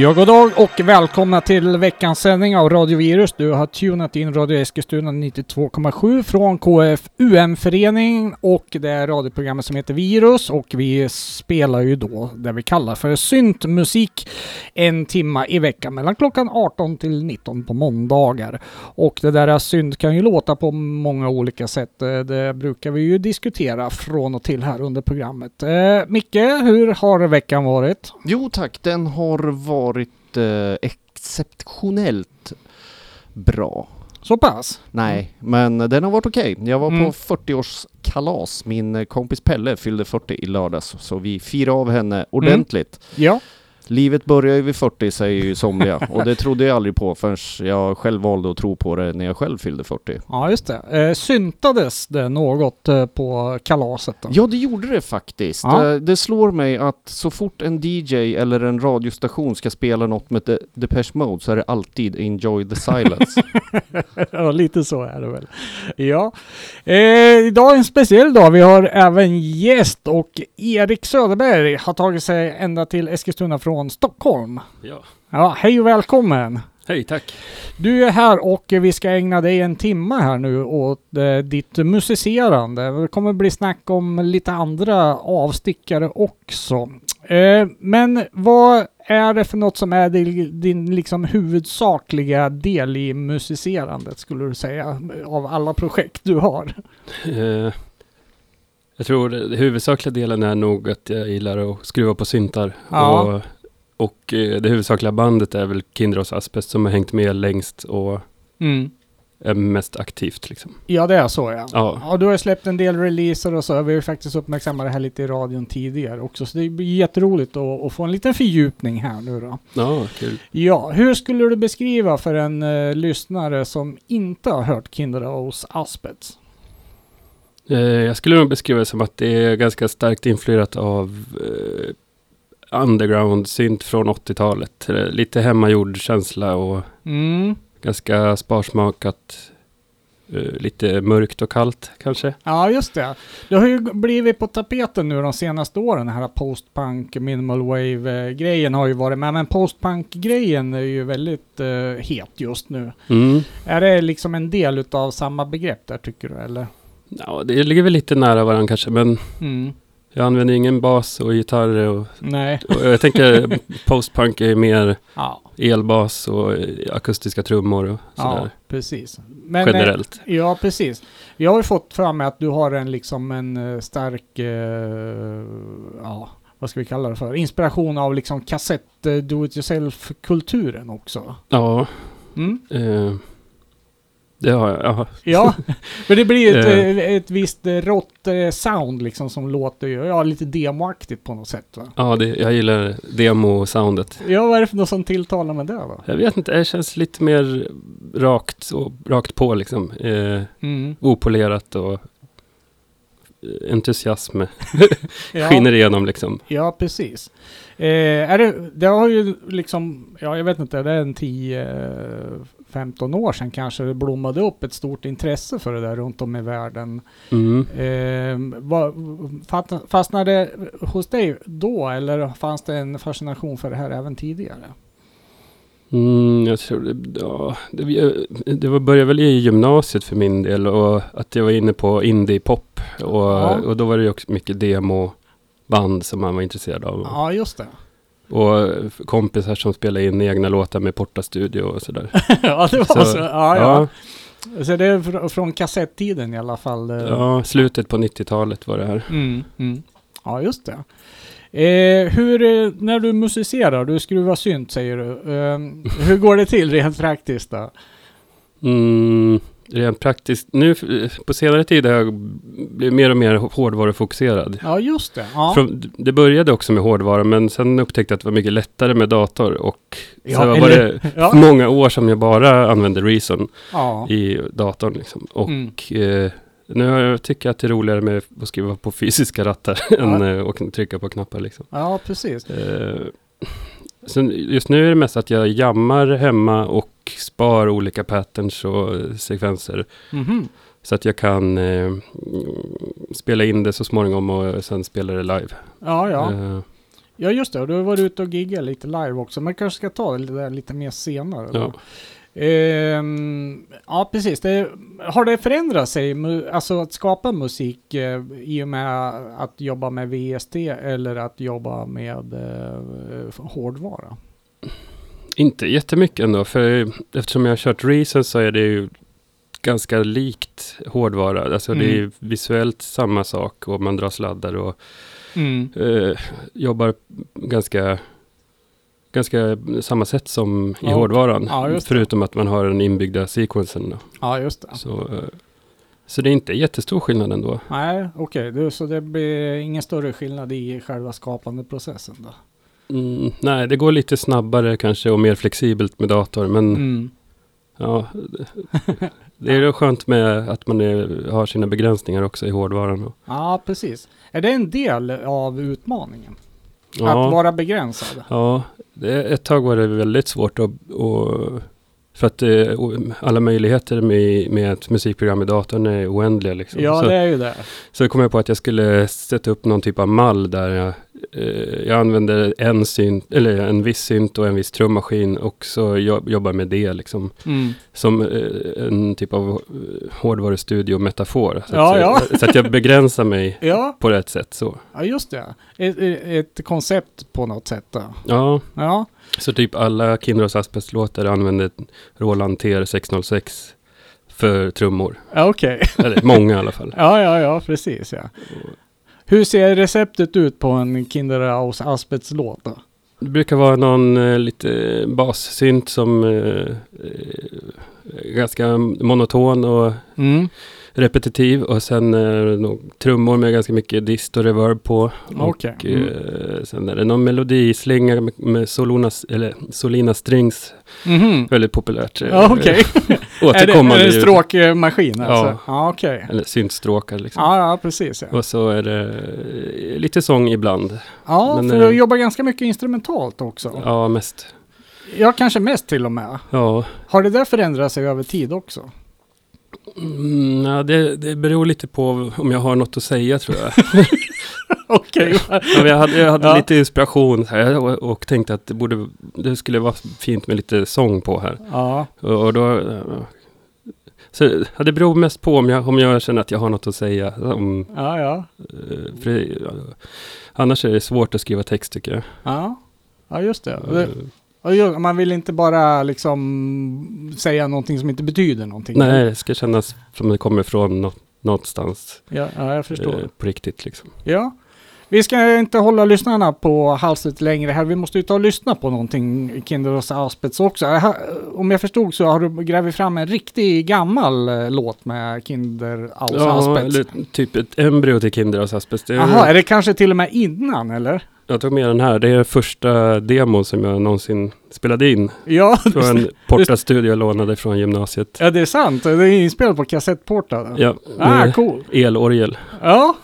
Ja, god dag och välkomna till veckans sändning av Radio Virus. Du har tunat in Radio Eskilstuna 92,7 från KFUM-föreningen och det är radioprogrammet som heter Virus och vi spelar ju då det vi kallar för syntmusik en timma i veckan mellan klockan 18 till 19 på måndagar. Och det där synt kan ju låta på många olika sätt. Eh, det brukar vi ju diskutera från och till här under programmet. Eh, Micke, hur har veckan varit? Jo tack, den har varit eh, exceptionellt bra. Så pass? Nej, men den har varit okej. Jag var Mm. på 40-årskalas. Min eh, kompis Pelle fyllde 40 i lördags, så vi firade av henne ordentligt. Ja. Livet börjar ju vid 40 säger ju somliga, och det trodde jag aldrig på förrän jag själv valde att tro på det när jag själv fyllde 40. Ja, just det. Eh, syntades det något eh, på kalaset då? Ja, det gjorde det faktiskt. Ja. Eh, Det slår mig att så fort en DJ eller en radiostation ska spela något med De- Depeche Mode så är det alltid Enjoy the Silence. ja, lite så är det väl. Ja. Eh, idag är en speciell dag. Vi har även gäst och Erik Söderberg har tagit sig ända till Eskilstuna från Stockholm. Ja. Ja, hej och välkommen! Hej, tack. Du är här och vi ska ägna dig en timme här nu åt eh, ditt musicerande. Det kommer bli snack om lite andra avstickare också. Eh, men vad är det för något som är din, din liksom huvudsakliga del i musicerandet skulle du säga? Av alla projekt du har. Eh, jag tror det huvudsakliga delen är nog att jag gillar att skruva på syntar. Ja. Och, och eh, det huvudsakliga bandet är väl Kindros Asbest som har hängt med längst och är mest aktivt liksom. Ja, det är så ja. Ja. Ja, du har släppt en del releaser och så. Vi har ju faktiskt uppmärksammat det här lite i radion tidigare också. Så det blir jätteroligt att, att få en liten fördjupning här nu då. Ja, kul. Ja, hur skulle du beskriva för en eh, lyssnare som inte har hört Kinderås Aspets? Eh, jag skulle nog beskriva det som att det är ganska starkt influerat av eh, underground synt från 80-talet. Eh, Lite hemmagjord känsla och Mm. ganska sparsmakat. Eh, lite mörkt och kallt kanske. Ja, just det. Det har ju blivit på tapeten nu de senaste åren, den här postpunk, minimal wave-grejen har ju varit med. Men postpunk-grejen är ju väldigt eh, het just nu. Mm. Är det liksom en del utav samma begrepp där tycker du, eller? Ja, det ligger väl lite nära varandra kanske, men Mm. Jag använder ingen bas och gitarr och, Nej. och jag tänker postpunk är mer Ja, elbas och akustiska trummor och ja sådär. precis. Men, eh, generellt. Ja, precis. Jag har ju fått mig att du har en liksom en eh, stark, eh, ja, vad ska vi kalla det för? Inspiration av liksom kassett eh, do it yourself-kulturen också. Ja, Mm? eh, det har jag. Ja. Ja, för det blir ju ett, Eh. eh, ett visst eh, rått sound liksom som låter ju, ja, lite demoaktigt på något sätt va? Ja, det, jag gillar demo-soundet. Ja, vad är det för något som tilltalar med det då? Jag vet inte, det känns lite mer rakt, och, rakt på liksom. Eh, Mm. opolerat och entusiasm Ja. skiner igenom liksom. Ja, precis. Eh, är det, det har ju liksom, ja jag vet inte, det är en 10-15 år sedan kanske det blommade upp ett stort intresse för det där runt om i världen. Mm. Eh, fast- fastnade det hos dig då eller fanns det en fascination för det här även tidigare? Mm, jag tror det, ja, det, det var, började väl i gymnasiet för min del och att jag var inne på indie-pop. Och, Ja. och då var det ju också mycket demoband som man var intresserad av. Ja, just det. Och kompisar som spelade in egna låtar med Porta Studio och sådär. ja, det var så. Så, ja, ja. ja, Så det är fr- från kassettiden i alla fall. eh. ja, slutet på 90-talet var det här. Mm, mm. Ja, just det. Eh, hur, eh, när du musicerar, du skruvar synt säger du. Eh, hur går det till rent praktiskt då? Mm, rent praktiskt, nu eh, på senare tid har jag blivit mer och mer hårdvarufokuserad. Ja, just det. Ja. Från, det började också med hårdvara, men sen upptäckte jag att det var mycket lättare med dator och Ja, så var det ja. många år som jag bara använde Reason ja. i datorn. Liksom. Och Mm. eh, nu tycker jag att det är roligare med att skriva på fysiska rattar än eh, att trycka på knappar. Liksom. ja, precis. Eh, sen just nu är det mest att jag jammar hemma och spar olika patterns och eh, sekvenser. Mhm. Så att jag kan eh, mm, spela in det så småningom och sen spela det live. Ja, ja. Eh, Ja, just det. Du har varit ute och giggat lite live också. Men kanske ska ta det där lite mer senare. Ja. Ehm, ja, precis. Det, har det förändrat sig, alltså att skapa musik eh, i och med att jobba med VST eller att jobba med eh, hårdvara? Inte jättemycket ändå, för eftersom jag har kört Reason så är det ju ganska likt hårdvara. Alltså det är Mm. visuellt samma sak och man drar sladdar och Mm. eh, jobbar ganska, ganska samma sätt som i Ja. hårdvaran. Ja, förutom att man har den inbyggda sequensen. Ja, just det. Så, eh, så det är inte jättestor skillnad ändå. Nej, okej. Du, Så det blir ingen större skillnad i själva skapande processen då? Mm, nej, det går lite snabbare kanske och mer flexibelt med dator. Men Mm. ja, det är ju skönt med att man är, har sina begränsningar också i hårdvaran. Ja, precis. Är det en del av utmaningen? Att ja, vara begränsad? ja det, ett tag var det väldigt svårt att, att för att eh, alla möjligheter med, med ett musikprogram i datorn är oändliga. Liksom. Ja, så, det är ju det. så kom jag på att jag skulle sätta upp någon typ av mall där jag, jag använde en, synt, eller en viss synt och en viss trummaskin och så jobb, jobbar med det liksom. Mm. Som eh, en typ av eh, hårdvarustudio-metafor. Så, Ja, att, ja. så att jag begränsar mig Ja, på rätt sätt så. ja just det. Ett, ett koncept på något sätt då. Ja, Ja, så typ alla Kinross Asbest-låtar använder Roland TR-606 för trummor. ja okej. Eller många i alla fall. Ja, ja, ja, precis ja. Hur ser receptet ut på en Kinderhaus Asbets låt då? Det brukar vara någon eh, lite bassynt som eh, eh, ganska monoton och Mm. repetitiv och sen eh, trummor med ganska mycket dist och reverb på. Okej. Och Mm. eh, sen är det någon melodislinga med, med Solinas, eller Solina Strings, Mhm. väldigt populärt. eh, Ja, okej. Är det, är Återkommande det stråkmaskin alltså? Ja. Ja, okej. Eller syntstråkar liksom. Ja, ja, precis ja. Och så är det eh, lite sång ibland. Ja, Men, för eh, du jobbar ganska mycket instrumentalt också. Ja, mest. Ja, kanske mest till och med. Ja, Har det där förändrat sig över tid också? mm, ja det, det beror lite på om jag har något att säga tror jag. Okej. Ja, jag hade, jag hade Ja. lite inspiration här och, och tänkte att det, borde, det skulle vara fint med lite sång på här. Ja, Och, och då... eh, Så ja, det beror mest på om jag, om jag känner att jag har något att säga. Om, ja, ja. eh, för det, annars är det svårt att skriva text tycker jag. Ja, ja just det. Det man vill inte bara liksom säga någonting som inte betyder någonting. Nej, det ska kännas som det kommer från nå, någonstans. Ja, ja jag förstår. eh, på riktigt liksom. Ja. Vi ska inte hålla lyssnarna på halset längre här. Vi måste ju ta och lyssna på någonting Kinder och Aspets också. Har- Om jag förstod så har du grävt fram en riktig gammal eh, låt med Kinder Aus Ja, Aspets. eller typ ett embryo till Kinder är- Jaha, är det kanske till och med innan eller? Jag tog med den här. Det är första demon som jag någonsin spelade in. Ja, Från en portastudio jag lånade från gymnasiet. ja det är sant. Det är inspelat på kassettportar. Ja, Ah, cool. elorgel. Ja,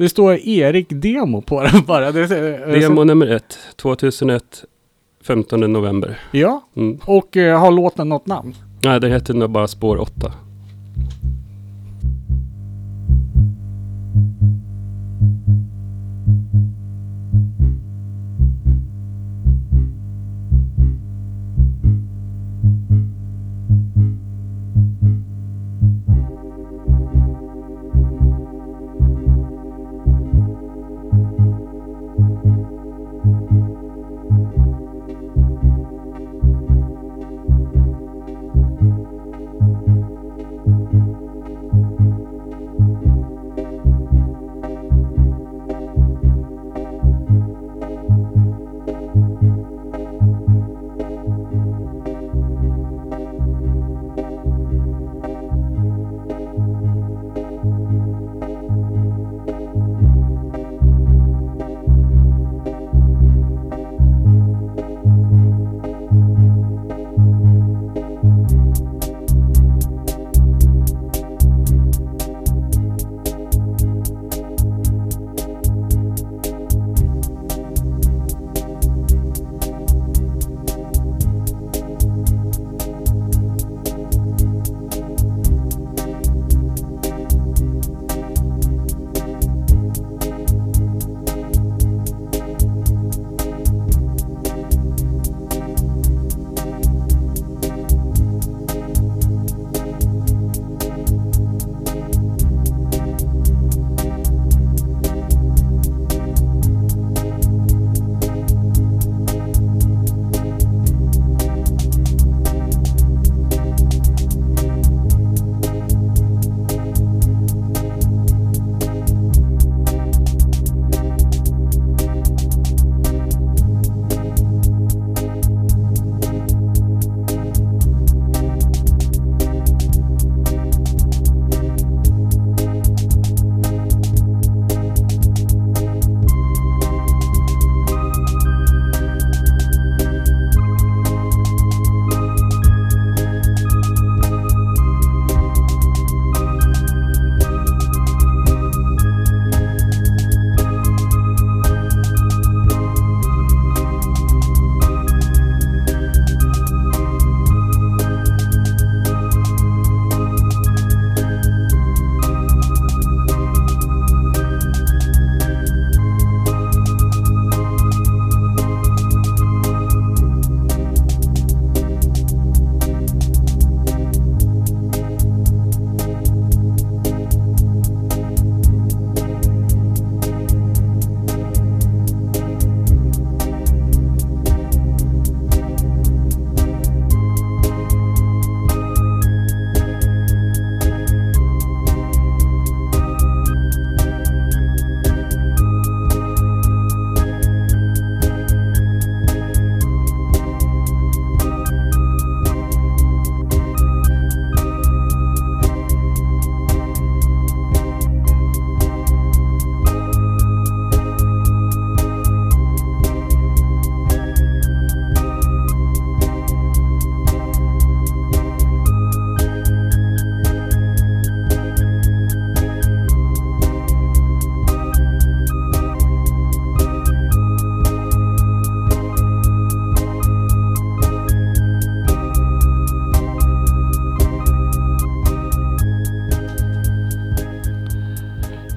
det står Erik Demo på den bara. Det, Demo nummer ett, 2001, 15 november. Ja, Mm. och eh, har låten något namn? Nej, det heter nog bara spår 8.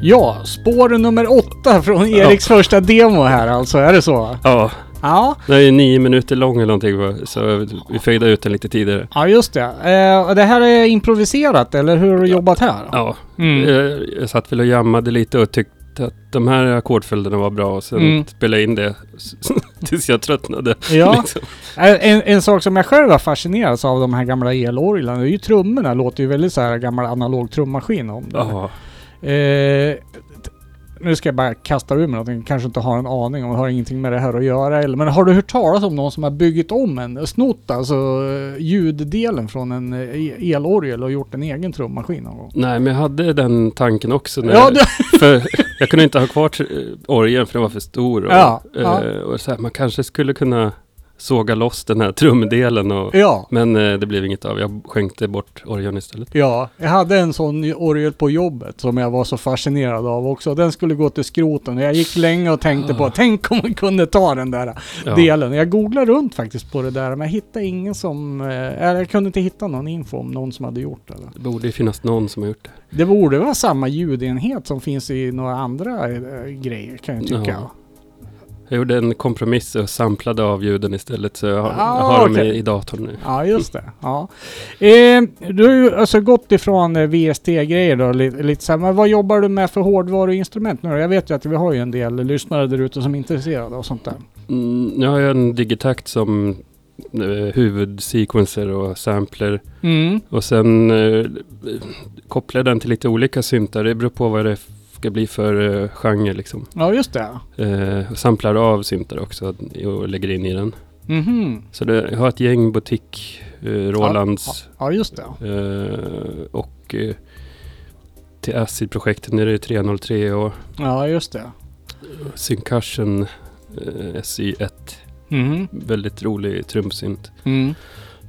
Ja, spår nummer åtta från Eriks första demo här alltså, är det så? Ja, Ja, den är ju nio minuter lång eller någonting så vi fejdade ut den lite tidigare. ja just det. Eh, det här är improviserat, eller hur har du jobbat här? Ja, Mm. jag, jag satt väl och jammade lite och tyckte att de här ackordföljderna var bra och sen Mm. spelade in det tills jag tröttnade. Ja, liksom. Eh, en, en sak som jag själv har fascinerats av de här gamla elorglarna, det är ju trummorna. låter ju väldigt så här gammal analog trummaskin om det. Ja, Eh, nu ska jag bara kasta ur mig någonting, kanske inte har en aning om, har ingenting med det här att göra. Eller, men har du hört talas om någon som har byggt om en, snott alltså eh, ljuddelen från en eh, elorgel och gjort en egen trummaskin någon gång? nej men jag hade den tanken också. När, Ja, du, för jag kunde inte ha kvar eh, orgeln för den var för stor. Och, Ja, ja. och så här, man kanske skulle kunna såga loss den här trumdelen. Och, ja. Men eh, det blev inget av. Jag skänkte bort orgeln istället. Ja, jag hade en sån orgel på jobbet som jag var så fascinerad av också. Den skulle gå till skroten och jag gick länge och tänkte på, tänk om man kunde ta den där Ja. delen. Jag googlade runt faktiskt på det där men jag hittade ingen som, eh, eller jag kunde inte hitta någon info om någon som hade gjort det. Det borde finnas någon som har gjort det. Det borde vara samma ljudenhet som finns i några andra eh, grejer kan jag tycka. Ja. Jag gjorde en kompromiss och samplade av ljuden istället så jag har, Ah, jag har dem okej. i, i datorn nu. Ja, just det. Ja. Eh, du har ju alltså gått ifrån eh, VST-grejer då, lite, lite så här, men vad jobbar du med för hårdvaruinstrument nu då? Jag vet ju att vi har ju en del lyssnare där ute som är intresserade av sånt där. Mm, nu har jag en Digitakt som eh, huvudsequencer och sampler. Mm. Och sen eh, kopplar den till lite olika syntar. Det beror på vad det ska bli för eh, genre liksom. Ja, just det. Eh, samplar av syntar också och lägger in i den. Mhm. Så det, jag har ett gäng butik, eh, Rolands Ja, just det. eh, och eh, till Acid-projektet nu är det 303 och Ja, just det. Syncussion eh, SY1. Mhm. Väldigt rolig trumsynt. Mm.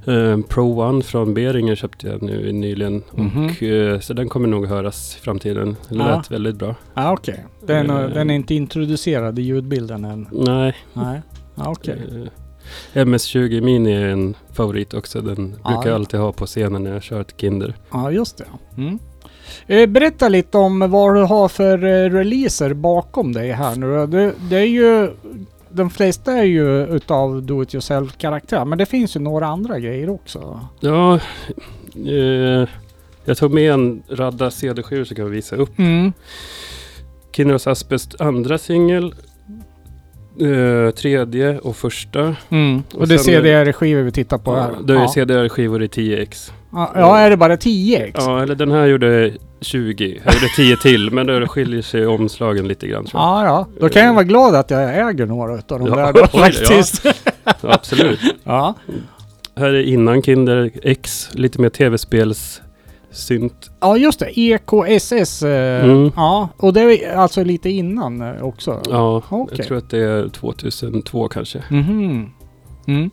Eh, Pro One från Behringer köpte jag nu nyligen. Mhm. Och, eh, så den kommer nog höras i framtiden. Det Ja. lät väldigt bra. Ja, okej. Den, Eh. den är inte introducerad i ljudbilden än. Nej. Nej. Okej. eh, MS-20 Mini är en favorit också. Den Ja, brukar jag ja. alltid ha på scenen när jag kör ett Kinder. Ja, just det. Mm. Berätta lite om vad du har för releaser bakom dig här nu. Det, det är ju... De flesta är ju utav do it yourself karaktär, men det finns ju några andra grejer också. Ja, eh, jag tog med en radda CD-skivor så kan vi visa upp. Mm. Kinderos Asbest andra singel. Eh, tredje och första. Mm. Och, Och det sen- CDR-skivor vi tittar på här. Ja, då är ja. CD-skivor i 10x. Ja, ja, är det bara 10x? Ja, eller den här gjorde 20. Jag gjorde 10 till, men det skiljer sig omslagen lite grann jag. Ja, ja. Då kan jag vara glad att jag äger några utav de Ja, där då, oj, faktiskt. Ja, absolut. Ja. Här är innan Kinder X, lite mer tv-spels synt. ja, just det. EKSS. Eh, Mm. Ja, och det är alltså lite innan eh, också? Ja, Okej. jag tror att det är 2002 kanske. Mhm. Mm.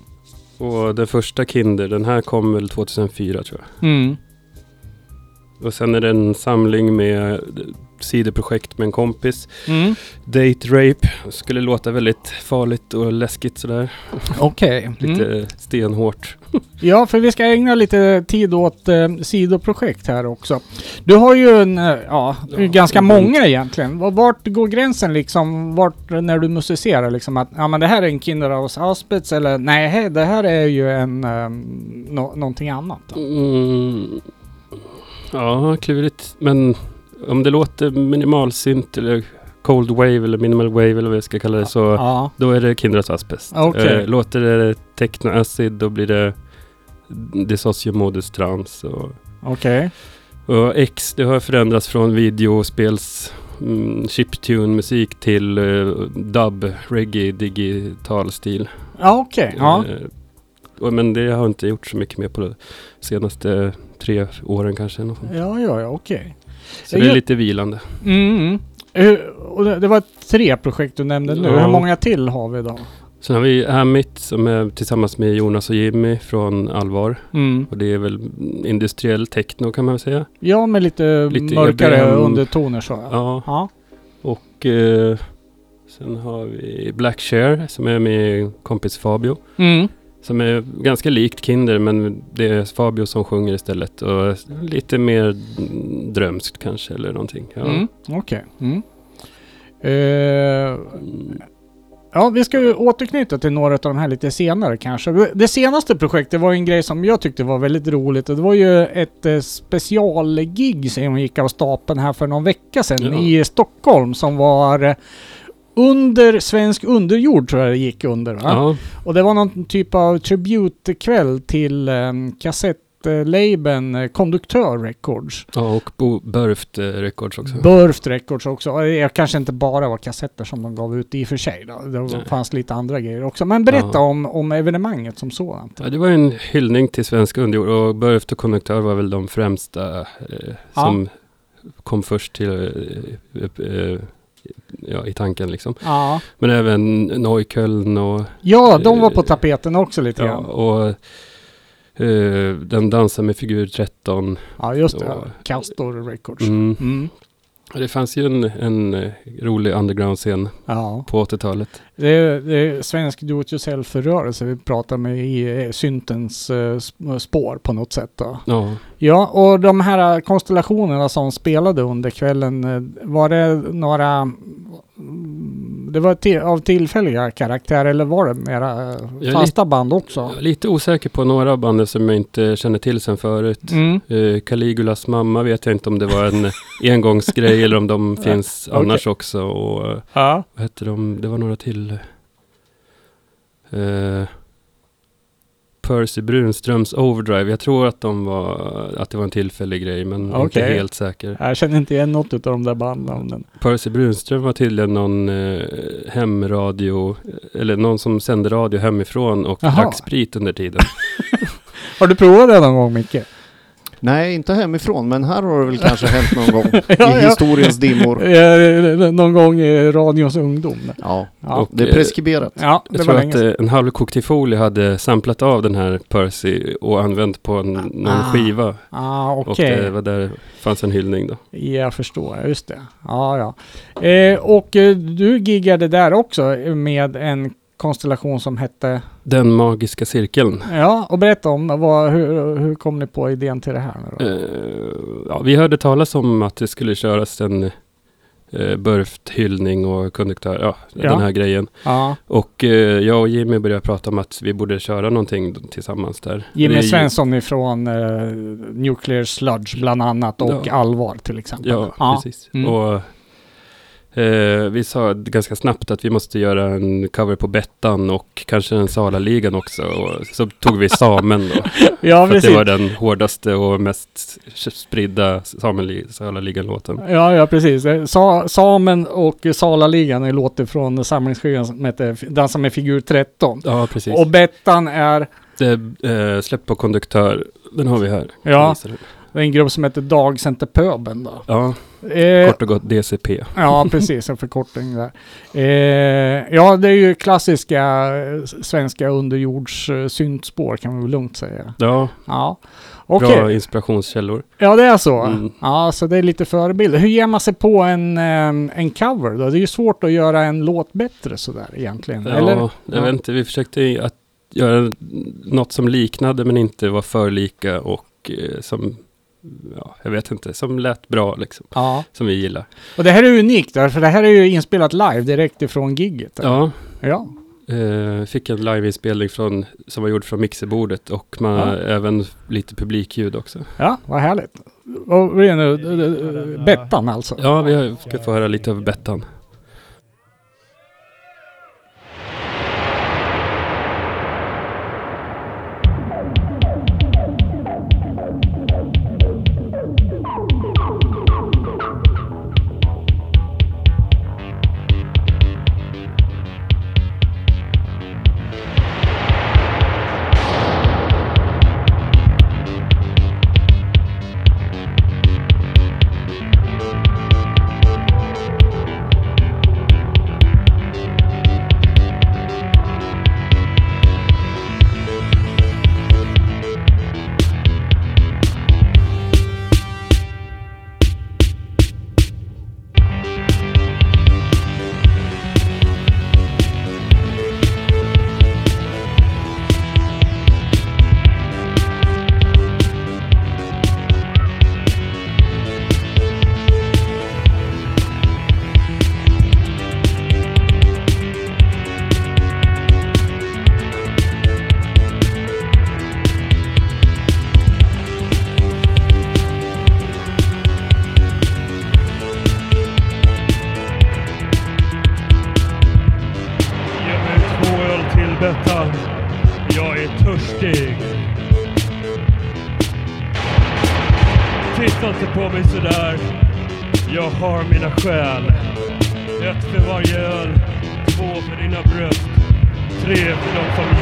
Och den första Kinder, den här kom väl 2004 tror jag. Och sen är det en samling med sidoprojekt med en kompis. Mm. Date Rape. Skulle låta väldigt farligt och läskigt sådär. Okej. Lite Mm. stenhårt. Ja, för vi ska ägna lite tid åt eh, sidoprojekt här också. Du har ju en, eh, ja, Ja, ganska en många egentligen. Var- Vart går gränsen liksom? Vart när du musicerar liksom att, ja men det här är en Kinderhaus Aspets eller nej, det här är ju en, um, nå- någonting annat. Mm. Ja, klurigt. Men om det låter minimalsynt eller cold wave eller minimal wave eller vad jag ska kalla det så Ja, då är det Kindras Asbest. Eh, låter det techno acid då blir det Dissocium Modus Trans och, okej. och X det har förändrats från videospels mm, chiptune musik till uh, dub, reggae, digital stil. Ja, okej. Ja. Eh, och, men det har inte gjort så mycket mer på senaste tre åren kanske. Något sånt. Ja, ja, ja, okej. Så det är lite vilande. Mm. mm. Hur- och det, det var tre projekt du nämnde nu. Ja. Hur många till har vi då? Sen har vi Amit som är tillsammans med Jonas och Jimmy från Allvar. Mm. Och det är väl industriell techno kan man väl säga. Ja, med lite, Lite mörkare EBM. undertoner så. Ja. Ja. ja. Och eh, sen har vi Black Share som är med kompis Fabio. Mm. Som är ganska likt Kinder men det är Fabio som sjunger istället. Och lite mer drömskt kanske eller någonting. Ja. Mm, Okej. Mm. Eh, ja, vi ska ju återknyta till några av de här lite senare kanske. Det senaste projektet var en grej som jag tyckte var väldigt roligt och det var ju ett eh, specialgig som gick av stapeln här för någon vecka sedan Ja. i Stockholm som var eh, under svensk underjord tror jag det gick under. Ja, Och det var någon typ av tributekväll till um, kassettlabeln uh, Konduktör Records. ja, och Bo Burft eh, Records också. Burft Records också. Och Det kanske inte bara var kassetter som de gav ut i och för sig. Då. Det Nej. fanns lite andra grejer också. Men berätta Ja. om, om evenemanget som sådant. Ja, det var en hyllning till svensk underjord och Burft och Konduktör var väl de främsta eh, Ja. som kom först till eh, eh, ja, i tanken liksom. Ja. Men även Neukölln och, ja, de var på tapeten också lite ja, grann. och eh, Den dansar med figur 13. Ja, just det. Castor Records. Mm. Mm. Det fanns ju en, en eh, rolig underground-scen Ja. på 80-talet. Det är, det är svensk do it yourself-rörelse vi pratar med i eh, syntens eh, sp- spår på något sätt. Då. Ja, Ja, och de här konstellationerna som spelade under kvällen, var det några... Det var till, av tillfälliga karaktär eller var det mera eh, Jag fasta band också? jag är lite osäker på några av banden som jag inte känner till sen förut. Mm. Eh, Caligulas mamma vet jag inte om det var en engångsgrej eller om de finns Okej. annars också. Och eh, Ja. vad hette de? Det var några till. Eh, Percy Brunströms Overdrive. Jag tror att de var, att det var en tillfällig grej men inte Okej. helt säker. Jag känner inte igen något av de där bandnamnen. Percy Brunström var tydligen någon eh, hemradio, eller någon som sände radio hemifrån och Jaha. drack sprit under tiden. Har du provat det någon gång Micke? Nej, inte hemifrån, men här har det väl kanske hänt någon gång Ja, i ja. historiens dimmor. Eh, någon gång i radions ungdom? Ja, Ja, Och, det är eh, preskriberat. ja det Jag tror att sedan. eh, en halvkokt folie hade samplat av den här Percy och använt på en, någon Ah, skiva. Ah, Och okej. det var där det fanns en hyllning då. Jag förstår, just det. Ja, ja. Eh, och eh, du giggade där också med en konstellation som hette... Den magiska cirkeln. Ja, och berätta om vad, hur, hur kom ni på idén till det här nu då? Eh, ja, vi hörde talas om att det skulle köras en uh, Burft-hyllning och konduktör, ja, Ja. den här grejen. Ja, Och eh, jag och Jimmy började prata om att vi borde köra någonting tillsammans där. Jimmy Vi- Svensson ifrån eh, Nuclear Sludge bland annat och Ja. Allvar till exempel. Ja, precis. Mm. Och eh, vi sa ganska snabbt att vi måste göra en cover på Bettan och kanske en Salaligan också. Och så tog vi Samen då. Ja, för precis. det var den hårdaste och mest spridda Salaligan-låten. Ja, ja precis. Eh, Sa, Samen och Salaligan är låter från samlingsskivan som heter Dansa med figur 13. Ja, precis. Och Bettan är det eh, släpp på konduktör. Den har vi här. Ja. Visar den. en grupp som heter Dagcenter Pöben då. Ja, Eh, kort och gott DCP. Ja, precis. En förkortning där. Eh, ja, det är ju klassiska eh, svenska underjords syntspår kan man väl lugnt säga. Ja, Ja, okej. bra inspirationskällor. Ja, det är så. Mm. Ja, så det är lite förebilder. Hur ger man sig på en, eh, en cover då? Det är ju svårt att göra en låt bättre sådär egentligen. Ja, Eller? jag Ja. vet inte. Vi försökte att göra något som liknade men inte var för lika och eh, som, ja, jag vet inte, som lät bra liksom. Ja, Som vi gillar. och det här är unikt för det här är ju inspelat live direkt ifrån gigget. eller? Ja, Ja. eh, fick en liveinspelning från, som var gjord från mixerbordet och man Ja. även lite publikljud också. Ja, vad härligt. Vad är det nu? Bettan alltså? Ja, vi har- ska få höra lite av Bettan.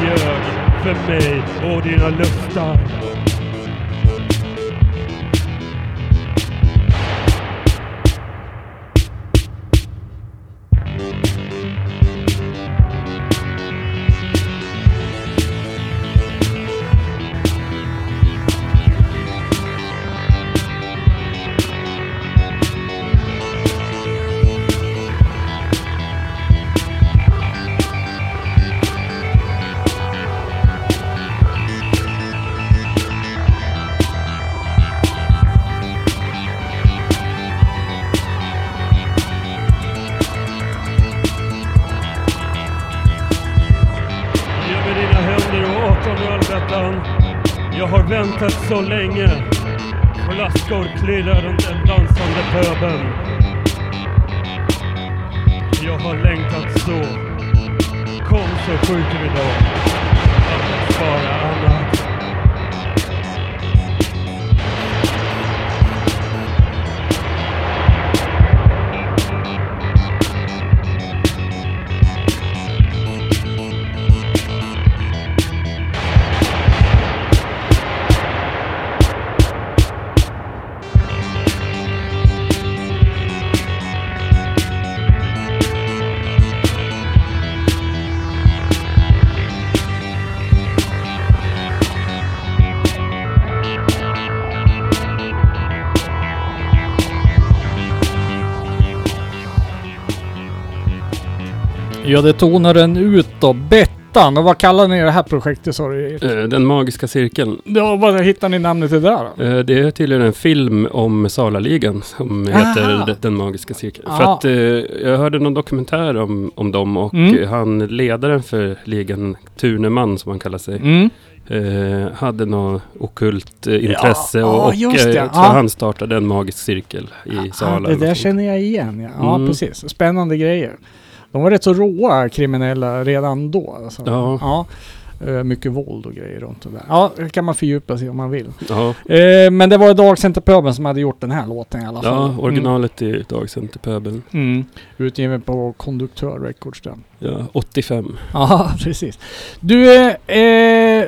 Ljög för mig och dina luftar. Ja, det tonar den ut då. Bettan. Och vad kallar ni det här projektet sa du? Eh, Den magiska cirkeln. Ja, vad hittar ni namnet till där då? Eh, Det är tydligen en film om Salaligan som Aha. heter D- Den magiska cirkeln. För Ja. att eh, jag hörde någon dokumentär om, om dem och Mm. eh, han ledaren för ligan, Tuneman som han kallar sig, Mm. eh, hade något okult eh, intresse Ja, och, ja, och just det, eh, så ja. han startade en magisk cirkel i Sala. det eller där känner jag igen. Ja, ja Mm. precis. Spännande grejer. De var rätt så råa kriminella redan då. Alltså. Ja. ja. Eh, Mycket våld och grejer runt det där. Ja, det kan man fördjupa sig om man vill. Ja, Eh, men det var Dagcenterpöbeln som hade gjort den här låten i alla fall. ja originalet är Dagcenterpöbeln. Mm. Mm. Utgiven på Konduktör Records den. Ja, 85. Ja, precis. Du, eh, eh,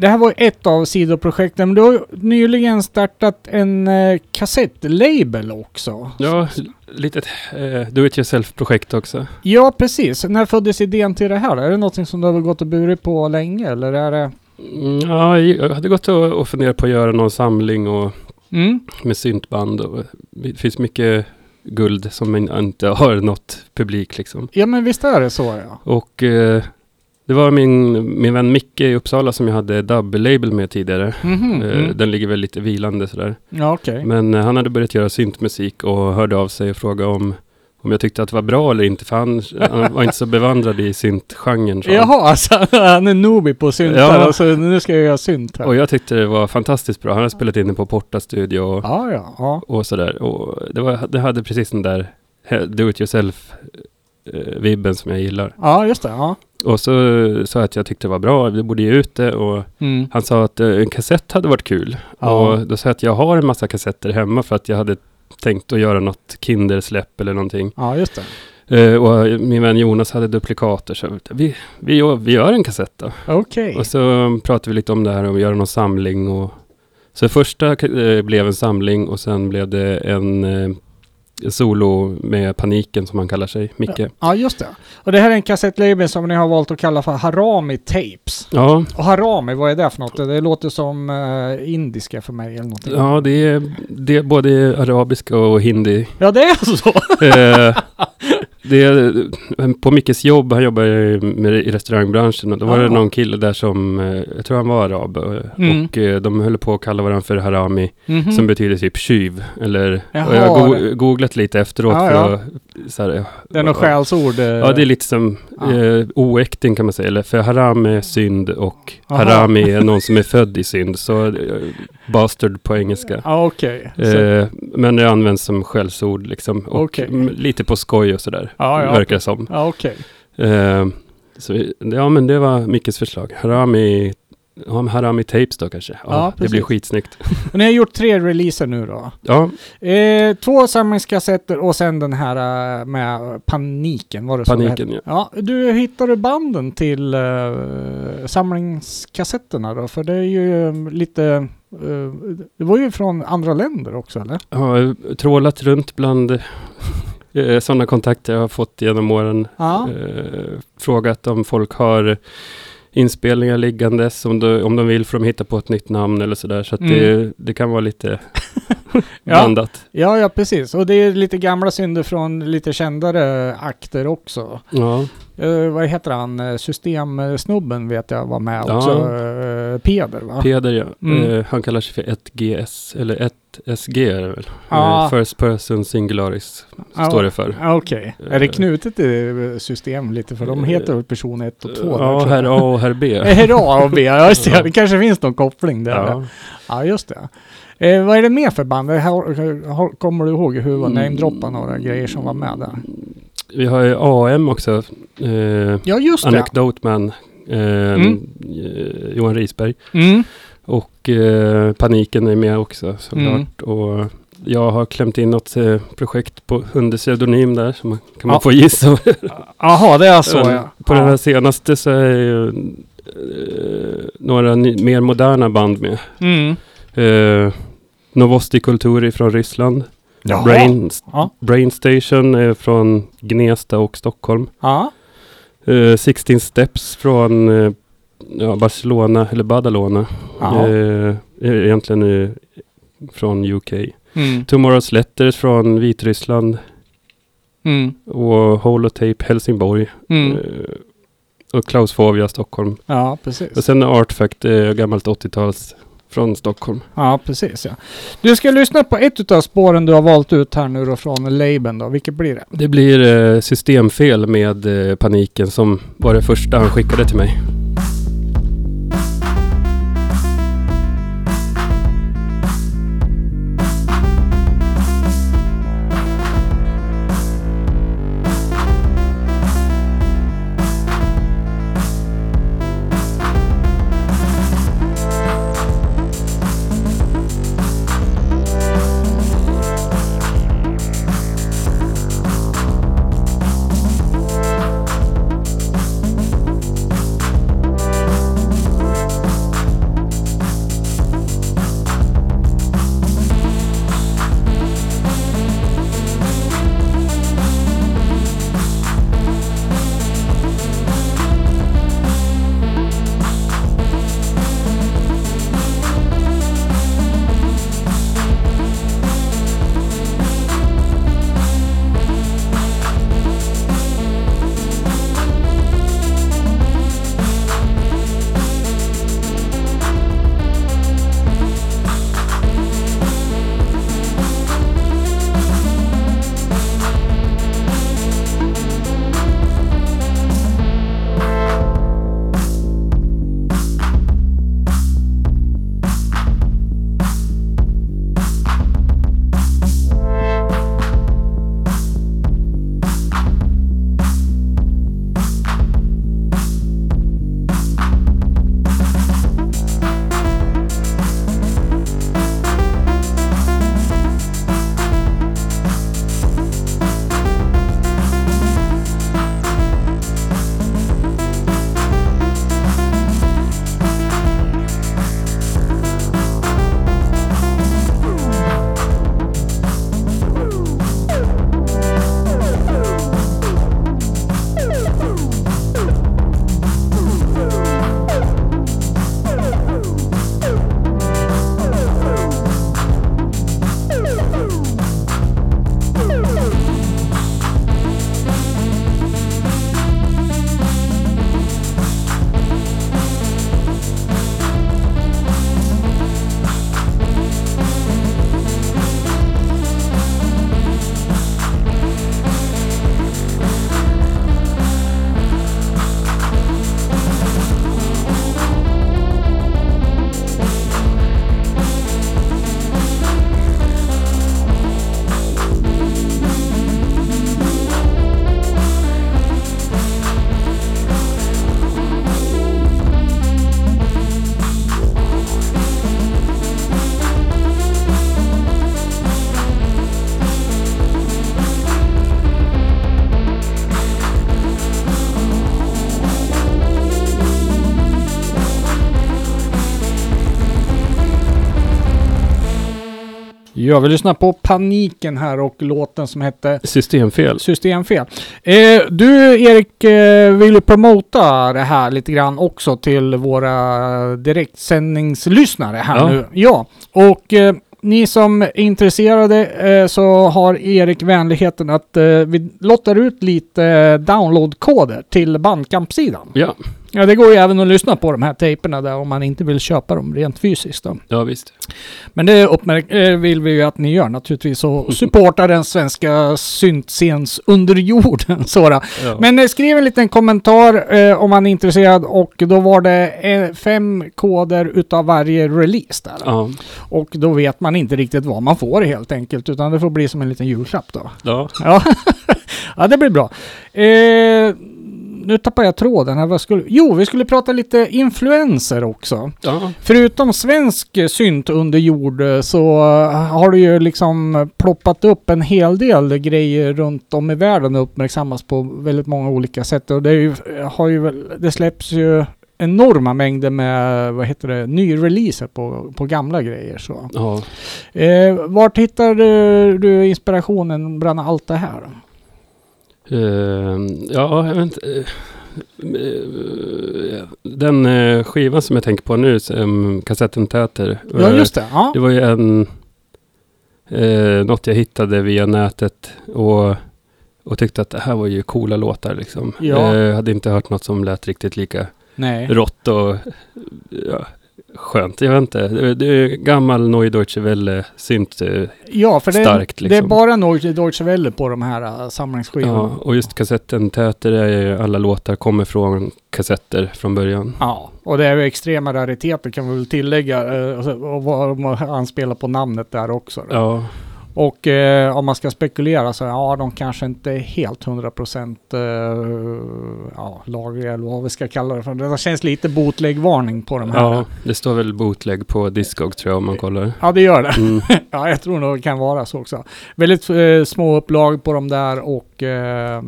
det här var ett av sidoprojekten, men du har nyligen startat en eh, kassettlabel också. Ja, litet eh, do it yourself-projekt också. Ja, precis. När föddes idén till det här? Är det någonting som du har gått och burit på länge, eller är det... Mm, ja, jag hade gått och, och funderat på att göra någon samling och Mm? med syntband och det finns mycket guld som in- inte har nått publik liksom. Ja, men visst är det så ja. Och eh, det var min, min vän Micke i Uppsala som jag hade dubbel-label med tidigare. Mhm, Eh, mm. Den ligger väl lite vilande sådär. Ja, okej. Men eh, han hade börjat göra syntmusik och hörde av sig och frågade om, om jag tyckte att det var bra eller inte. För han, han var inte så bevandrad i syntgenren. Jaha, alltså han är noobie på synt Ja. alltså nu ska jag göra synt här. Och jag tyckte det var fantastiskt bra. Han hade spelat in det på Porta Studio och, Ja, ja, ja. och sådär. Och det, var, det hade precis den där do it yourself vibben som jag gillar. Ja, just det. Ja. Och så sa jag att jag tyckte det var bra, vi borde ge ut det och Mm. han sa att eh, en kassett hade varit kul. Ja. Och då sa jag att jag har en massa kassetter hemma för att jag hade tänkt att göra något Kindersläpp eller någonting. Ja, just det. Eh, och min vän Jonas hade duplikater så vi, vi, gör- vi gör en kassett då. Okej. Och så pratade vi lite om det här och göra någon samling och så första eh, blev en samling och sen blev det en eh, solo med Paniken som han kallar sig, Micke. Ja, just det. Och det här är en kassettlabel som ni har valt att kalla för Harami Tapes. Ja, Och Harami, vad är det för något? Det låter som eh, indiska för mig eller någonting. ja det, är, det är både arabiska och hindi. Ja, det är så! Eh, det är, på Mickes jobb, han jobbar med, i restaurangbranschen och då var det Ah. någon kille där som, eh, jag tror han var arab, eh, Mm. och eh, de höll på att kalla varandra för harami, Mhm. som betyder typ tjuv. Eller, Jaha, jag har go- det- googlat lite efteråt Ja, för ja. att, så här, det är något skällsord. eh. Ja, det är lite som Ja. eh, oäkting kan man säga. Eller för haram är synd och Aha. harami är någon som är född i synd. Så eh, bastard på engelska. Okej. Så- Eh, men det används som skällsord liksom. Och m- lite på skoj och sådär. Ja, ja. Verkar det som. Ja, okej. Eh, så, ja, men det var Mickes förslag. Harami Ja, Harami Tapes då kanske. Ja, Ja, det blir skitsnyggt. Och ni har gjort tre releaser nu då. Ja, Eh, två samlingskassetter och sen den här eh, med Paniken, var det så det Paniken ja. Ja, du hittade banden till eh, samlingskassetterna då? För det är ju eh, lite... eh, det var ju från andra länder också eller? Jag har trålat runt bland eh, sådana kontakter jag har fått genom åren. Ja. Eh, frågat om folk har inspelningar liggandes, om de, om de vill för de hittar på ett nytt namn eller sådär. Så att Mm. det, det kan vara lite. blandat. Ja, ja precis. Och det är lite gamla synder från lite kändare akter också. Ja, Eh, vad heter han? Eh, Systemsnubben vet jag var med Ja. också. Eh, Peder va? Peder ja. Mm. Eh, han kallar sig för 1GS, eller 1SG är det väl? Ja. First Person Singularis står det för. Okej. Är det knutet till system lite? För de heter väl person 1 och 2? Ja, herr A och herr B. Herr A och B, ja just det. Det kanske finns någon koppling där. Ja, Ja. just det. Eh, vad är det mer för band? Har, kommer du ihåg hur var Mm. namedroppa några grejer som var med där? Vi har ju AM också. Eh, Ja, just det. Anecdoteman. Eh, Mm. eh, Johan Risberg. Mm. Och eh, Paniken är med också såklart. Mm. Och jag har klämt in något eh, projekt på under pseudonym där. Man, kan man Ja. få gissa. Jaha, det är så ja. På ja. den här senaste så är ju några mer moderna band med. Mm. Eh, Novosti Kulturi från Ryssland. Jaha. Brain, Ja. Brain Station är från Gnesta och Stockholm. Ja. Eh, 16 Steps från eh, ja, Barcelona, eller Badalona. Ja. Är egentligen eh, från UK. Mm. Tomorrow's Letters från Vitryssland. Mm. Och Holotape Helsingborg. Mm. Och Klaus Fovia Stockholm. Ja, precis. Och sen Artfact, eh, gammalt 80-tals från Stockholm. Ja, precis ja. Du ska lyssna på ett av spåren du har valt ut här nu då från Laben då. Vilket blir det? Det blir eh, systemfel med eh, paniken som var det första han skickade till mig. Ja, vi lyssnar på Paniken här och låten som hette Systemfel. Systemfel. Eh, du Erik eh, vill ju promota det här lite grann också till våra direktsändningslyssnare här Ja. nu. Ja, och eh, ni som är intresserade eh, så har Erik vänligheten att eh, vi lottar ut lite downloadkoder till Bandcamp-sidan. Ja, Ja, det går ju även att lyssna på de här tejperna där om man inte vill köpa dem rent fysiskt. Då. ja visst. Men det uppmärk- eh, vill vi ju att ni gör naturligtvis och supportar den svenska syntscens under jorden. Sådär. Ja. Men eh, skriv en liten kommentar eh, om man är intresserad och då var det eh, fem koder utav varje release där. ja. Och då vet man inte riktigt vad man får helt enkelt utan det får bli som en liten julklapp då. ja. Ja, ja det blir bra. Eh, nu tappar jag tråden här. Vad skulle... Jo, vi skulle prata lite influenser också. ja. Förutom svensk eh, synt under jord eh, så eh, har det ju liksom ploppat upp en hel del grejer runt om i världen och uppmärksammas på väldigt många olika sätt. Och det, ju, har ju, det släpps ju enorma mängder med, vad heter det, nyreleaser på, på gamla grejer. Så. ja. Eh, vart hittar du, du inspirationen bland allt det här? Eh, ja, jag vet inte. eh, eh, Den eh, skivan som jag tänker på nu, kassetten Täter. Ja, just det. Ja. Det var ju en... Eh, något jag hittade via nätet och, och tyckte att det här var ju coola låtar liksom. Ja. Eh, hade inte hört något som lät riktigt lika Nej. rått och ja, skönt. Jag vet inte. Det, är gammal Neue Deutsche Welle synt. eh, Ja, för det, starkt, det är liksom. bara Deutsche Deutsche Welle på de här uh, samlingsskivorna. Ja, och just kassetten Täter är ju alla låtar kommer från kassetter från början. Ja, och det är ju extrema rariteter kan vi väl tillägga. eh, och så- Och vad man anspelar på namnet där också. då. Ja, Och eh, om man ska spekulera så ja, de kanske inte är helt 100% eh, ja, lagliga eller vad vi ska kalla det för. Det känns lite bootleg-varning på de här. ja, det står väl bootleg på Discog tror jag om man kollar. Ja, det gör det. Mm. Ja, jag tror nog det kan vara så också. Väldigt eh, små upplag på de där och eh,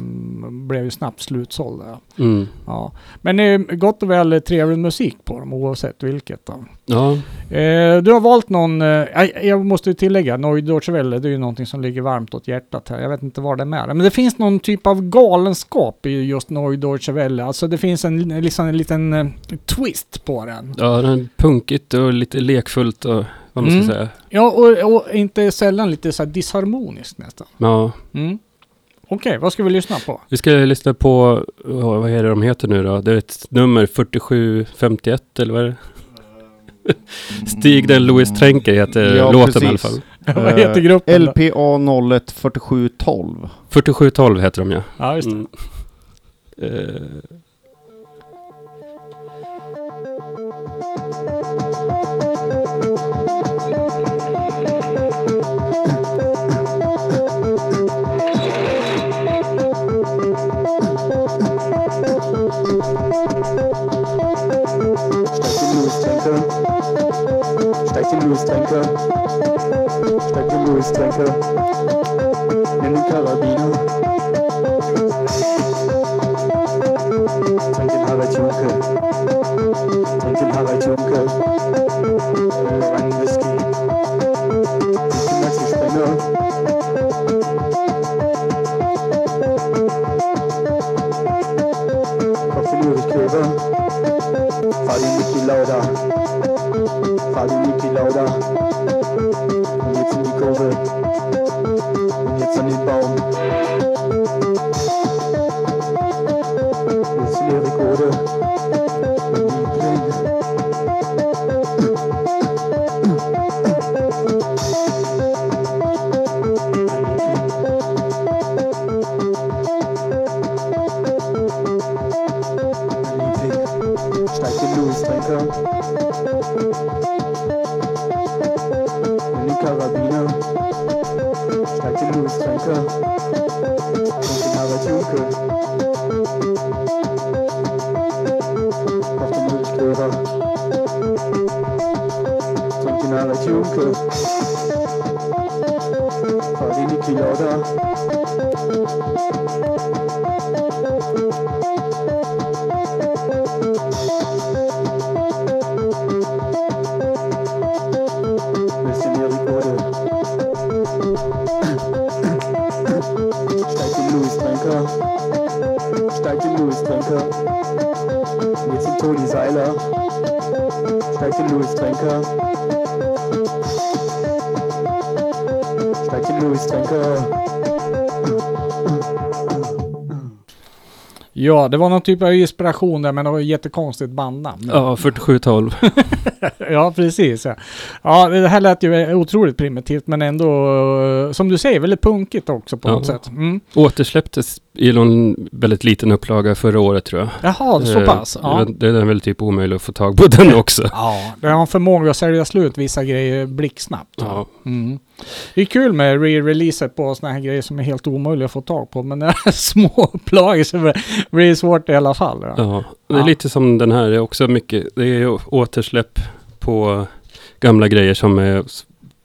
blev ju snabbt slutsålda. Mm. Ja. Men det är gott och väl trevlig musik på dem oavsett vilket. Då. Ja, Eh, du har valt någon, eh, jag, måste ju tillägga, Welle, det är ju någonting som ligger varmt åt hjärtat här. Jag vet inte vad det är med. Men det finns någon typ av galenskap i just Welle. Alltså det finns en, liksom en liten eh, twist på den. ja den är punkigt och lite lekfullt och vad man ska Mm. säga. Ja, och, och inte sällan lite så här disharmoniskt nästan. Ja, Mm. Okej, vad ska vi lyssna på? vi ska lyssna på, vad vad är det de heter nu då? Det är ett nummer 4751 eller vad är det? Stig den Louis Tränker heter Ja, låten precis. i alla fall. vad heter gruppen? då? LPA 014712. 4712 heter de ja. Ja, just det. Mm. Eh, Steig den Louis-Tränke. Steig den Louis-Tränke. Nimm den Karabiner. Trink den Harald Junke. Trink den Harald Junke. Klöber. Fahr die Niki Lauda. Die Niki Lauda. Und jetzt in die Kurve. Und jetzt an den Baum. Jetzt in die Rekorde. Jalabino, Tatilu Sanka, Kusinala Juka, Tatilu Kera, Kusinala Juka, Parini Kiyoda, Und jetzt sind Toni Seiler. Steigt in Louis Tränker. Steigt in Louis Tränker. Ja, det var någon typ av inspiration där, men det var ett jättekonstigt bandnamn. Ja, 4712. Ja, precis. Ja. Ja, det här lät ju otroligt primitivt, men ändå, eh, som du säger, väldigt punkigt också på Ja. något sätt. Mm. Återsläpptes i någon väldigt liten upplaga förra året tror jag. Jaha, så Eh, pass? Ja. Det är väl typ omöjligt att få tag på den också. Ja, det har en förmåga att sälja slut vissa grejer blixtsnabbt. Ja. Mm. Det är kul med re-releaser på såna här grejer som är helt omöjliga att få tag på, men när det är små upplagor så blir det svårt i alla fall. Ja. Ja, det är lite som den här. Det är också mycket, det är återsläpp på gamla grejer som är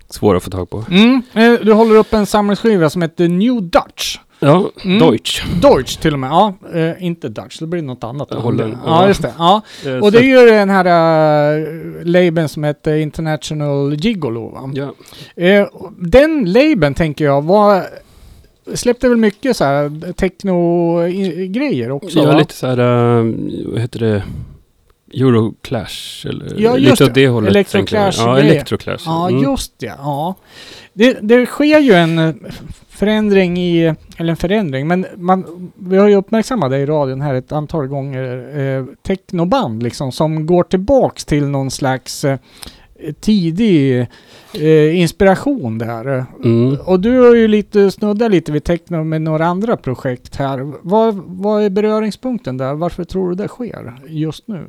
svåra att få tag på. Mm. eh, Du håller upp en samlingsskiva som heter New Dutch. Ja, Mm. Deutsch. Deutsch till och med. Ja, eh, inte Dutch. Det blir något annat. Den. Ja, just det. Ja. Eh, Och det är ju den här uh, labeln som heter International Gigolo va? Ja, Eh, den labeln tänker jag var släppte väl mycket så här techno-grejer också ja va? lite så här, vad heter det? Euroclash eller Ja, lite det. åt det hållet. tänker jag. Ja. Electroclash. Ja, Mm. just det. Ja. Det, det sker ju en eh, förändring i, eller en förändring, men man, vi har ju uppmärksammat det i radion här ett antal gånger, eh, technoband liksom, som går tillbaks till någon slags eh, tidig eh, inspiration där. Mm. Och du har ju lite snuddat lite vid techno med några andra projekt här. Vad, vad är beröringspunkten där? Varför tror du det sker just nu?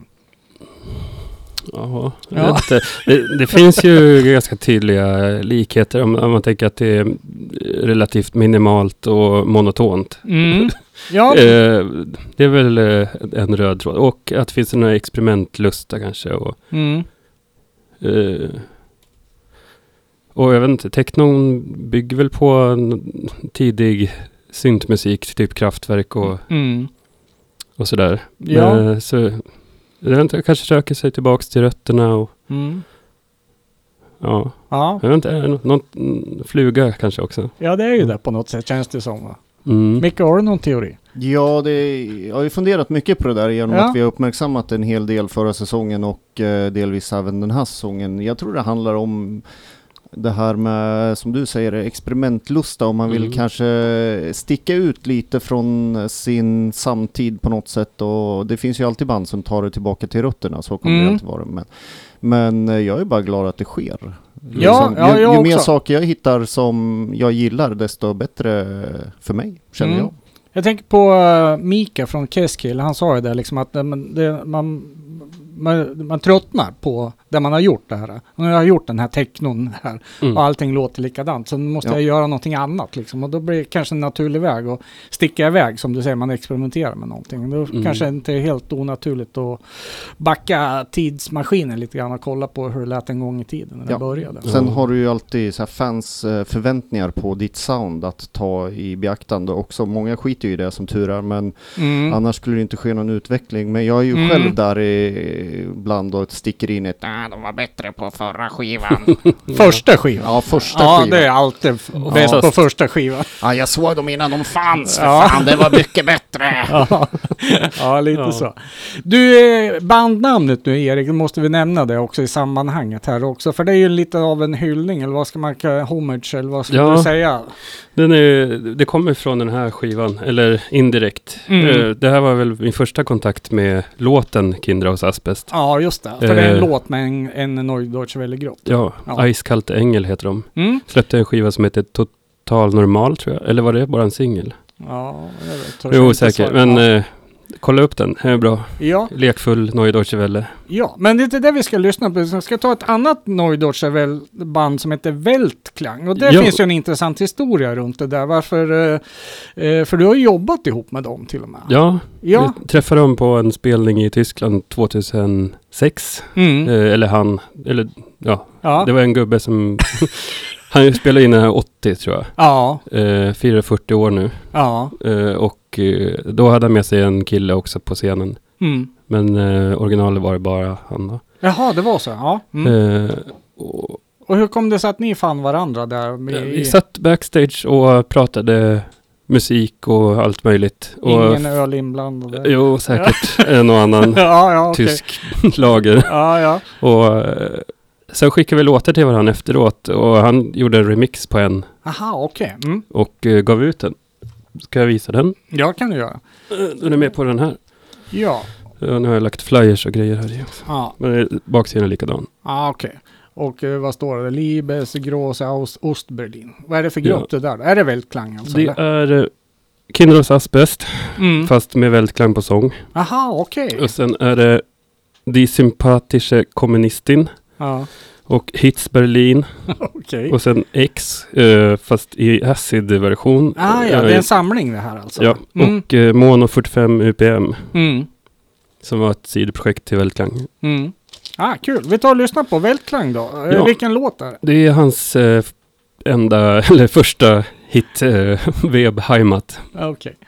Jaha, Ja. Det, det finns ju ganska tydliga likheter om, om man tänker att det är relativt minimalt och monotont. Mm. Ja, Eh, det är väl eh, en röd tråd. Och att det finns några experimentlusta kanske. Och, mm. eh, och jag vet inte, technon bygger väl på en tidig syntmusik, typ kraftverk och, Mm. och sådär. Ja. Eh, så, inte, kanske söker sig tillbaks till rötterna och Mm. ja, Ja. jag vet inte, är det nå- någon mm, fluga kanske också. ja, det är ju det på något sätt känns det som. Va? Mm. Micke, har du någon teori? Ja, det, jag har ju funderat mycket på det där genom Ja. att vi har uppmärksammat en hel del förra säsongen och eh, delvis även den här säsongen. Jag tror det handlar om det här med, som du säger, experimentlusta om man vill Mm. kanske sticka ut lite från sin samtid på något sätt och det finns ju alltid band som tar det tillbaka till rötterna, så kommer Mm. det alltid vara. Men, men eh, jag är bara glad att det sker. Liksom, Ja, ja, ju, ju mer saker jag hittar som jag gillar, desto bättre för mig, känner Mm. jag. Jag tänker på uh, Mika från Keskill. Han sa ju det liksom att eh, det, man, man, man tröttnar på det man har gjort det här. Nu har jag gjort den här technon här Mm. och allting låter likadant. Så nu måste Ja. jag göra någonting annat liksom. Och då blir det kanske en naturlig väg att sticka iväg som du säger, man experimenterar med någonting. Då Mm. kanske det inte är helt onaturligt att backa tidsmaskinen lite grann och kolla på hur det lät en gång i tiden när det Ja. började. Sen Ja. har du ju alltid så fans eh, förväntningar på ditt sound att ta i beaktande också. Många skiter ju i det som tur är, men Mm. annars skulle det inte ske någon utveckling. Men jag är ju Mm. själv där i, ibland och sticker in ett ah, de var bättre på förra skivan. Första skivan. ja, första Ja, skivan. det är alltid f- bäst Ja. på första skivan. Ja, jag såg dem innan de fanns, för Ja. fan, det var mycket bättre. Ja, ja lite Ja. så. Du, eh, bandnamnet nu Erik, måste vi nämna det också i sammanhanget här också. För det är ju lite av en hyllning, eller vad ska man kalla homage, eller vad ska Ja. du säga? Den är, det kommer från den här skivan, eller indirekt. Mm. Eh, Det här var väl min första kontakt med låten Kindra hos Asbest. Ja, just det. För det är en Eh. låt med en, en Neudeutsche Welle-grupp. Ja, Ja. Iskallt Ängel heter de. Mm. Släppte en skiva som heter Total Normal tror jag. Eller var det bara en singel? Ja, jag vet, Jag osäker. svara. Men ja. eh, kolla upp den, den är bra. ja, Lekfull Neue Deutsche Welle. ja, men det är inte det vi ska lyssna på. Vi ska ta ett annat Neudeutsche Welle-band som heter Weltklang. Och det Ja. finns ju en intressant historia runt det där. Varför? eh, eh, för du har jobbat ihop med dem till och med. Ja, Ja. vi träffade dem på en spelning i Tyskland 2006. Mm. Eh, eller han, eller ja, ja. det var en gubbe som... han spelade in den här 80 tror jag. Ja, Eh, firar 40 år nu. ja. Eh, och eh, då hade han med sig en kille också på scenen. Mm. Men eh, originalet var det bara han då. Jaha, det var så. Ja. Mm. Eh, och, Och hur kom det sig att ni fann varandra där? Med, vi satt backstage och pratade musik och allt möjligt. Och Ingen öl inblandad? Jo, säkert en och annan ja, ja, tysk lager. Ja, ja. Och eh, sen skickade vi låtar till varandra efteråt och han gjorde en remix på en Aha, okej. Mm. och eh, gav ut den. Ska jag visa den? Ja, kan du göra. Eh, Den är med på den här. Ja. Ja, nu har jag lagt flyers och grejer här i också. Ja, Men baksidan är likadan. ah, okej. Och eh, vad står det? Liebes Große Aus Ostberlin. Vad är det för Ja. grupp det där? Är det Weltklang alltså? Det eller? är Kindros Asbest, Mm. fast med väldigt klang på sång. Aha, okej. Och sen är det Die Sympathische Kommunistin Ja, och Hits Berlin. okej. Och sen X, eh, fast i acid-version. Ah, ja, Eh, det är en samling det här alltså? Ja, Mm. och eh, Mono 45 UPM. Mm. Som var ett sidoprojekt till Vältklang. Mm. Ah, kul. Vi tar och lyssnar på Weltklang då. Eh, Ja. Vilken låt är det? Det är hans eh, enda, eller första hit, eh, Web Heimat. Ah, Okej. Heimat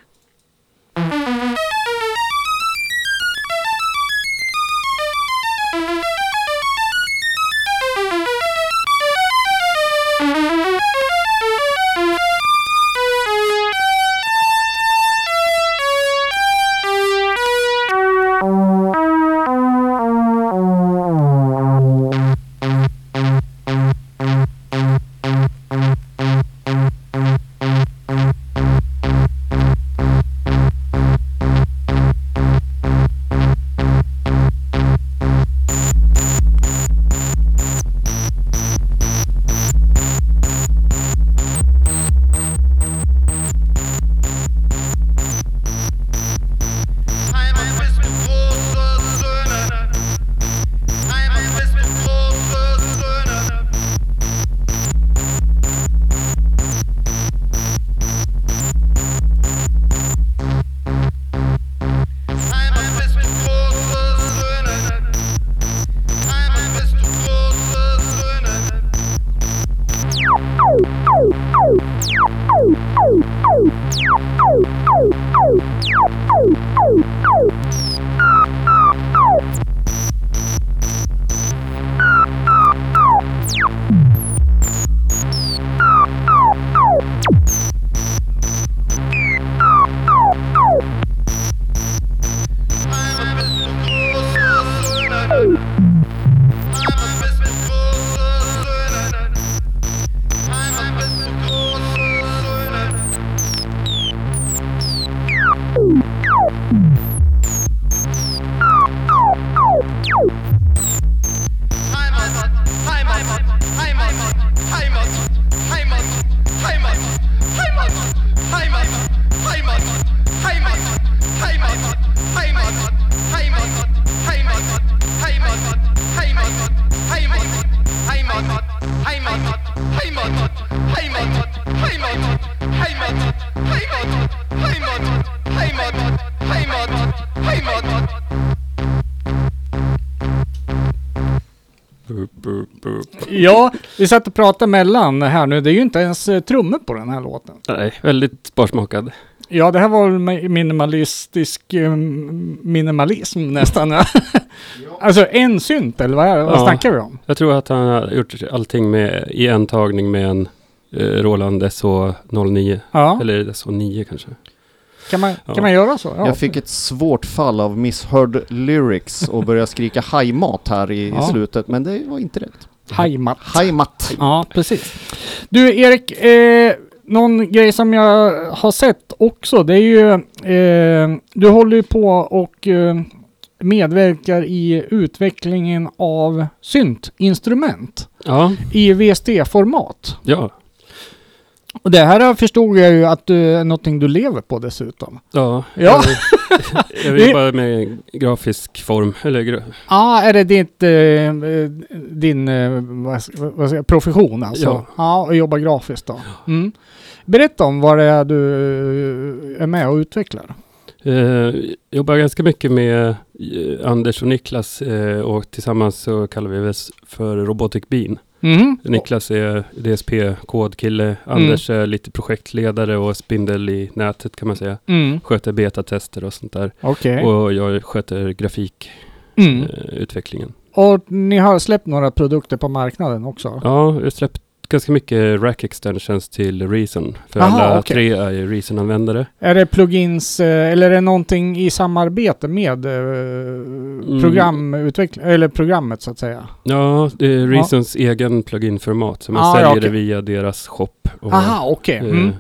Ja, vi satt och pratade mellan här nu. Det är ju inte ens eh, trummor på den här låten. Nej, väldigt sparsmakad. Ja, det här var minimalistisk eh, minimalism nästan. ja. alltså en synt eller vad, är, vad Ja. snackar vi om? Jag tror att han har gjort allting med, i en tagning med en eh, Roland SH09. Ja, Eller SH9 kanske. kan man, Ja. kan man göra så? Ja. Jag fick ett svårt fall av misshörd lyrics och började skrika hajmat här i, Ja. i slutet, men det var inte rätt. Heimat. Hajmat. Ja, precis. Du Erik, eh, någon grej som jag har sett också, det är ju, eh, du håller ju på och eh, medverkar i utvecklingen av syntinstrument Ja, i VST-format. ja, Och det här förstod jag ju att du är någonting du lever på dessutom. ja. Ja. Jag, jag jobbar med grafisk form, eller Ja, är det ditt, eh, din eh, vad, ska- vad jag, profession alltså? Ja. ja, och jobba grafiskt då. Mm. Berätta om vad det är du eh, är med och utvecklar. Eh, jobbar ganska mycket med Anders och Niklas och tillsammans så kallar vi oss för Robotic Bean. Mhm. Niklas är DSP-kodkille, Anders är lite projektledare och spindel i nätet kan man säga. Mm. Sköter betatester och sånt där. Okej. Och jag sköter Mm. grafikutvecklingen. Och ni har släppt några produkter på marknaden också? Ja, jag har släppt ganska mycket rack extensions till Reason. För Aha, alla okej. tre är ju Reason-användare. Är det plugins eh, eller är det någonting i samarbete med eh, programutveckling eller programmet så att säga? Ja, det är Reasons egen plugin-format. Så man Ah, ja, säljer okej. det via deras shop. Och, Aha, okej. eh, Mm.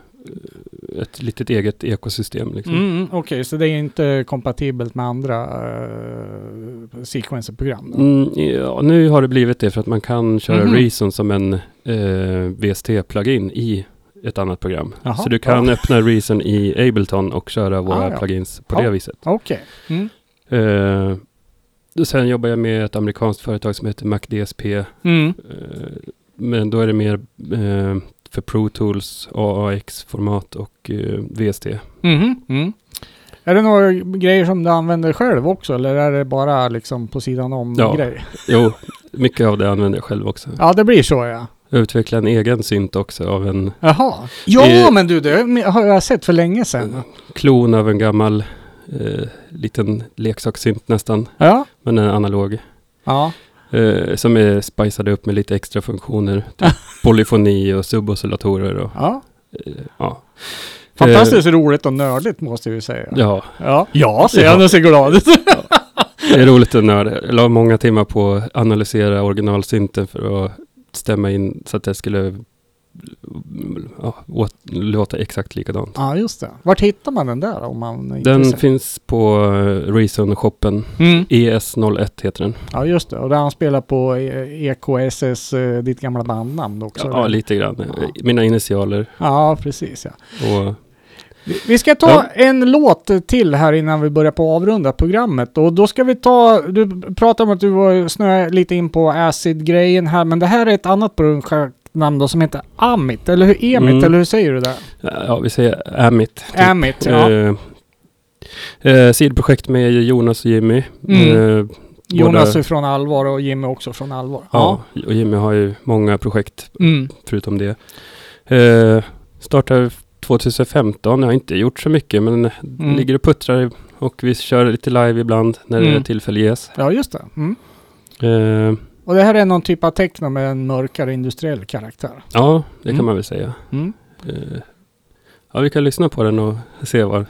Ett litet eget ekosystem liksom. Mm, Okej, så det är inte kompatibelt med andra uh, sequencer-program? Mm, ja, nu har det blivit det för att man kan köra Mhm. Reason som en eh, VST-plugin i ett annat program. Jaha, så du kan ja. öppna Reason i Ableton och köra våra Ah, ja. plugins på Ja. det viset. Okej. Mm. Eh, och sen jobbar jag med ett amerikanskt företag som heter MacDSP. Mm. Eh, men då är det mer eh, för Pro Tools, AAX-format och eh, VST. Mhm, Mm. Är det några grejer som du använder själv också eller är det bara liksom på sidan om Ja. grej? Jo, mycket av det använder jag själv också. Ja, det blir så ja. Jag utvecklade en egen synt också av en Jaha. Ja, Eh, men du, det har jag sett för länge sedan. klon av en gammal eh, liten leksakssynt nästan, Ja. men en analog. Ja. Eh, som är spicade upp med lite extra funktioner. Typ polyfoni och suboscillatorer och ja. eh, ja. Fantastiskt roligt och nördigt måste vi säga. Ja, Ja, ja säger Ja. han och ser glad ut. det är roligt att nörda. Jag la många timmar på att analysera originalsynten för att stämma in så att det skulle ja, åt, låta exakt likadant. Ja, just det. Vart hittar man den där om man är Den finns på eh, Reason-shoppen. Mm. ES01 heter den. Ja, just det. Och där han spelar på eh, EKSS, eh, ditt gamla bandnamn också. Ja, lite grann. Ja. Mina initialer. Ja, precis ja. Och Vi- ska ta Ja. en låt till här innan vi börjar på att avrunda programmet. Och då ska vi ta, du pratade om att du var snöade lite in på acid-grejen här, men det här är ett annat namn då som heter Amit, eller hur? Emit, Mm. eller hur säger du det? ja, vi säger Amit. typ. Amit, ja. Eh, eh, sidprojekt med Jonas och Jimmy. Mm. Eh, Jonas är från Allvar och Jimmy också från Allvar. ja, och Jimmy har ju många projekt Mm. förutom det. Eh, startade 2015, jag har inte gjort så mycket men Mm. ligger och puttrar och vi kör lite live ibland när Mm. det tillfälle ges. Ja, just det. Mm. Eh, Och det här är någon typ av techno med en mörkare industriell karaktär. ja, det Mm. kan man väl säga. Mm. Eh, ja, vi kan lyssna på den och se vad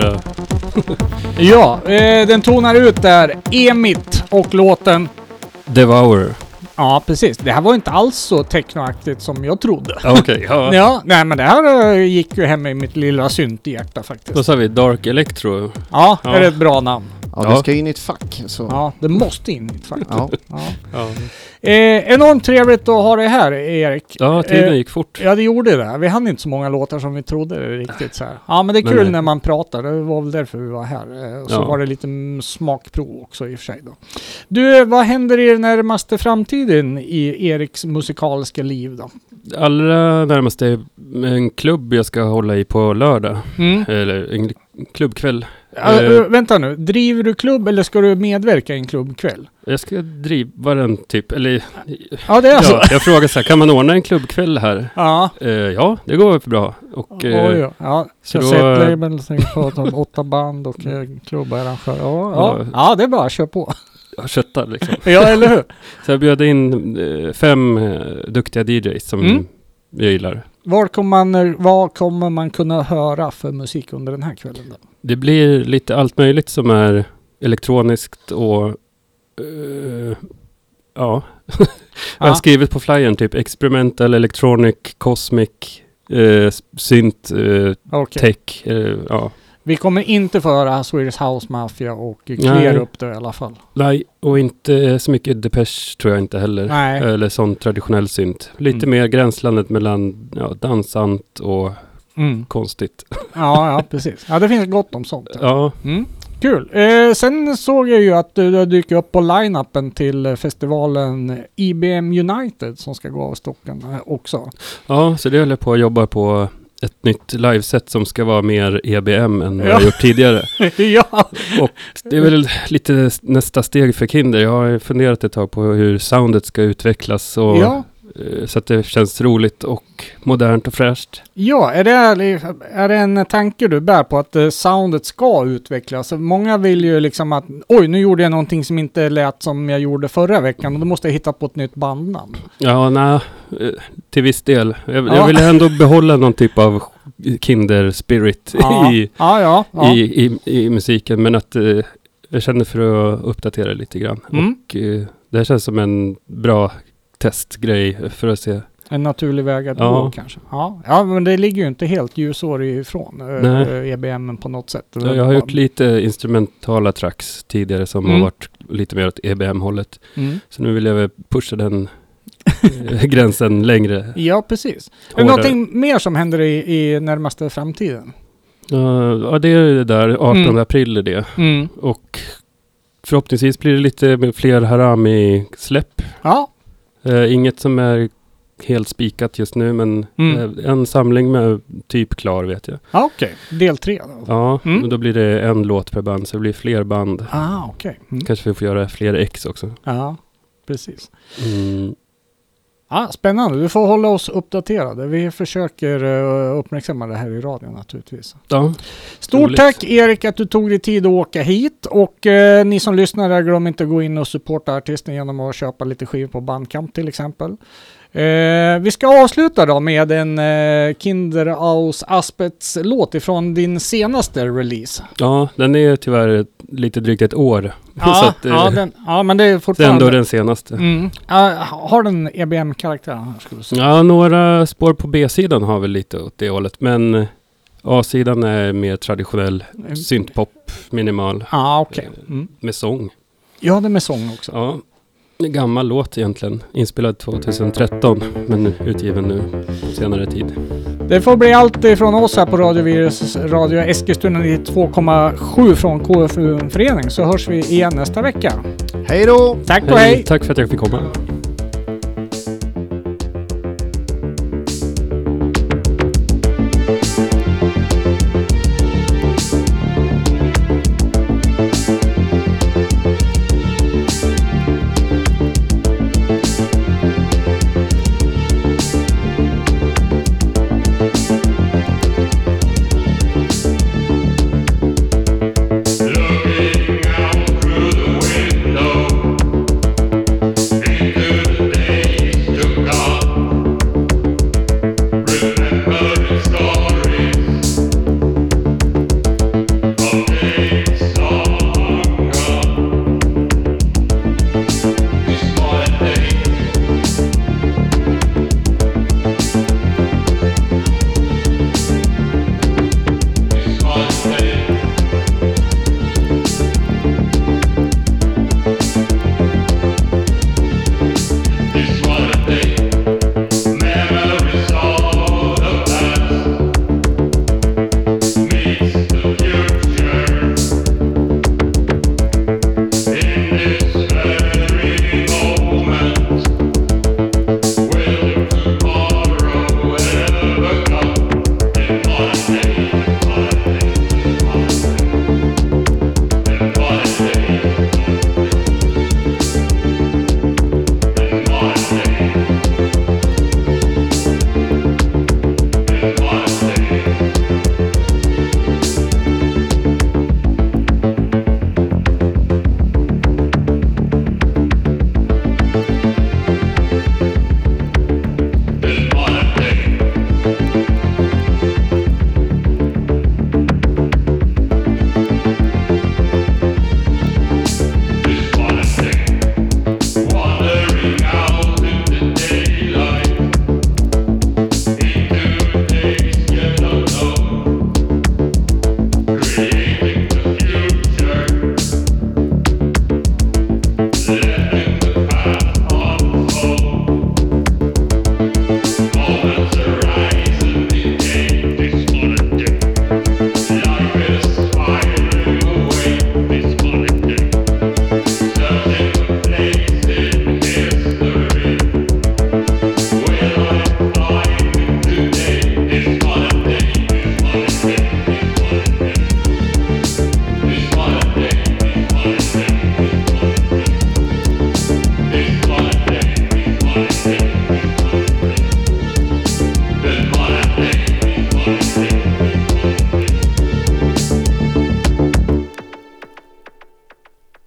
köra... Ja, eh, den tonar ut där. Emit och låten. Devour. Ja, precis. Det här var inte alls så technoaktigt som jag trodde. Okej, ja. Ja, nej men det här eh, gick ju hem i mitt lilla synthjärta faktiskt. Då sa vi Dark Electro. Ja, Ja. är det ett bra namn? Ja, Ja. det ska in i ett fack. Så. Ja, det måste in i ett fack. Ja. Ja. Ja, Eh, enormt trevligt att ha dig här, Erik. ja tiden Eh, gick fort. Ja, det gjorde det. Vi hann inte så många låtar som vi trodde riktigt så här. Ja, men det är Men kul nej. när man pratar. Det var väl därför vi var här. Eh, och så Ja. var det lite smakprov också i och för sig då. Du, vad händer i den närmaste framtiden i Eriks musikaliska liv då? Allra närmaste är en klubb jag ska hålla i på lördag. Mm. Eller en klubbkväll. Ja, Eh. vänta nu, driver du klubb eller ska du medverka i en klubbkväll? Jag ska driva den typ, eller... Ja, det är alltså. Ja, jag frågar så här, kan man ordna en klubbkväll här? Ja. Eh, ja, det går bra. Och... Oj, eh, ja. ja. så då- Kassettlabel, sen pratar om åtta band och eh, klubbarrangör. Ja, ja. Ja. det är bara kör på. jag köttar liksom. Ja, eller hur? Så jag bjöd in eh, fem duktiga DJs som Mm. jag gillar. Var kommer, man, vad kommer man kunna höra för musik under den här kvällen då? Det blir lite allt möjligt som är elektroniskt och... eh, ja. jag har skrivit på flyern typ experimental, electronic, cosmic, uh, synt, uh, Okej. tech. eh, ja. Vi kommer inte få höra Swedish House Mafia och. Clear upp det i alla fall. Nej, och inte så mycket Depeche tror jag inte heller. Nej. Eller sån traditionell synt. Lite Mm. mer gränslandet mellan ja, dansant och Mm. konstigt. Ja, ja, precis. Ja, det finns gott om sånt. Ja, Mm. Kul. Eh, sen såg jag ju att du, du dyker upp på line-upen till eh, festivalen IBM United som ska gå av stocken eh, också. ja, så det håller jag på att jobba på ett nytt liveset som ska vara mer EBM än vad Ja. jag gjort tidigare. ja. Det är väl lite nästa steg för Kinder. Jag har funderat ett tag på hur soundet ska utvecklas och, ja. Eh, så att det känns roligt och modernt och fräscht. Ja, är det, är det en tanke du bär på att eh, soundet ska utvecklas? Många vill ju liksom att oj, nu gjorde jag någonting som inte lät som jag gjorde förra veckan och då måste jag hitta på ett nytt bandnamn. Ja, nej, eh, till viss del. Jag, Ja. jag vill ändå behålla någon typ av Kinder-spirit Ja, i, ja, i, i, i musiken. Men att jag känner för att uppdatera lite grann. Mm. Och det här känns som en bra testgrej för att se. En naturlig väg att Ja. gå kanske. Ja. ja, men det ligger ju inte helt ljusår ifrån eh, Nej. EBM på något sätt. Jag, jag har gjort lite instrumentala tracks tidigare som Mm. har varit lite mer åt EBM-hållet. Mm. Så nu vill jag väl pusha den eh, gränsen längre. Ja, precis. Är hårdare. någonting mer som händer i, i närmaste framtiden? Ja, ja, det är det där. 18 Mm. april är det. Mm. Och förhoppningsvis blir det lite fler Harami-släpp. Ja, Eh, inget som är helt spikat just nu, men Mm. eh, en samling med typ klar vet jag. ja okej. Del tre då. Ja, Mm. då blir det en låt per band, så det blir fler band. Ah, okej. Mm. Kanske vi får göra fler ex också. Ja, precis. Ah, spännande. Du får hålla oss uppdaterade. Vi försöker uh, uppmärksamma det här i radion naturligtvis. Ja, Stort Roligt. tack Erik att du tog dig tid att åka hit och eh, ni som lyssnar glöm inte att gå in och supporta artisten genom att köpa lite skivor på Bandcamp till exempel. Eh, vi ska avsluta då med en eh, Kinder aus Aspets låt ifrån din senaste release. ja, den är tyvärr lite drygt ett år. Ja, så att, eh, ja, den, ja men det är det är fortfarande... ändå den senaste. Mm. Ja, har den EBM-karaktär? Ja, några spår på B-sidan har väl lite åt det hållet, men eh, A-sidan är mer traditionell syntpop, minimal, Ja, okej. Mm. med sång. Ja, det är med sång också. Ja, gammal låt egentligen. Inspelad 2013, men utgiven nu på senare tid. Det får bli allt ifrån oss här på Radio Virus, Radio Eskilstuna 92,7 från KFU Förening så hörs vi igen nästa vecka. Hej då! Tack och hej! Tack för att jag fick komma.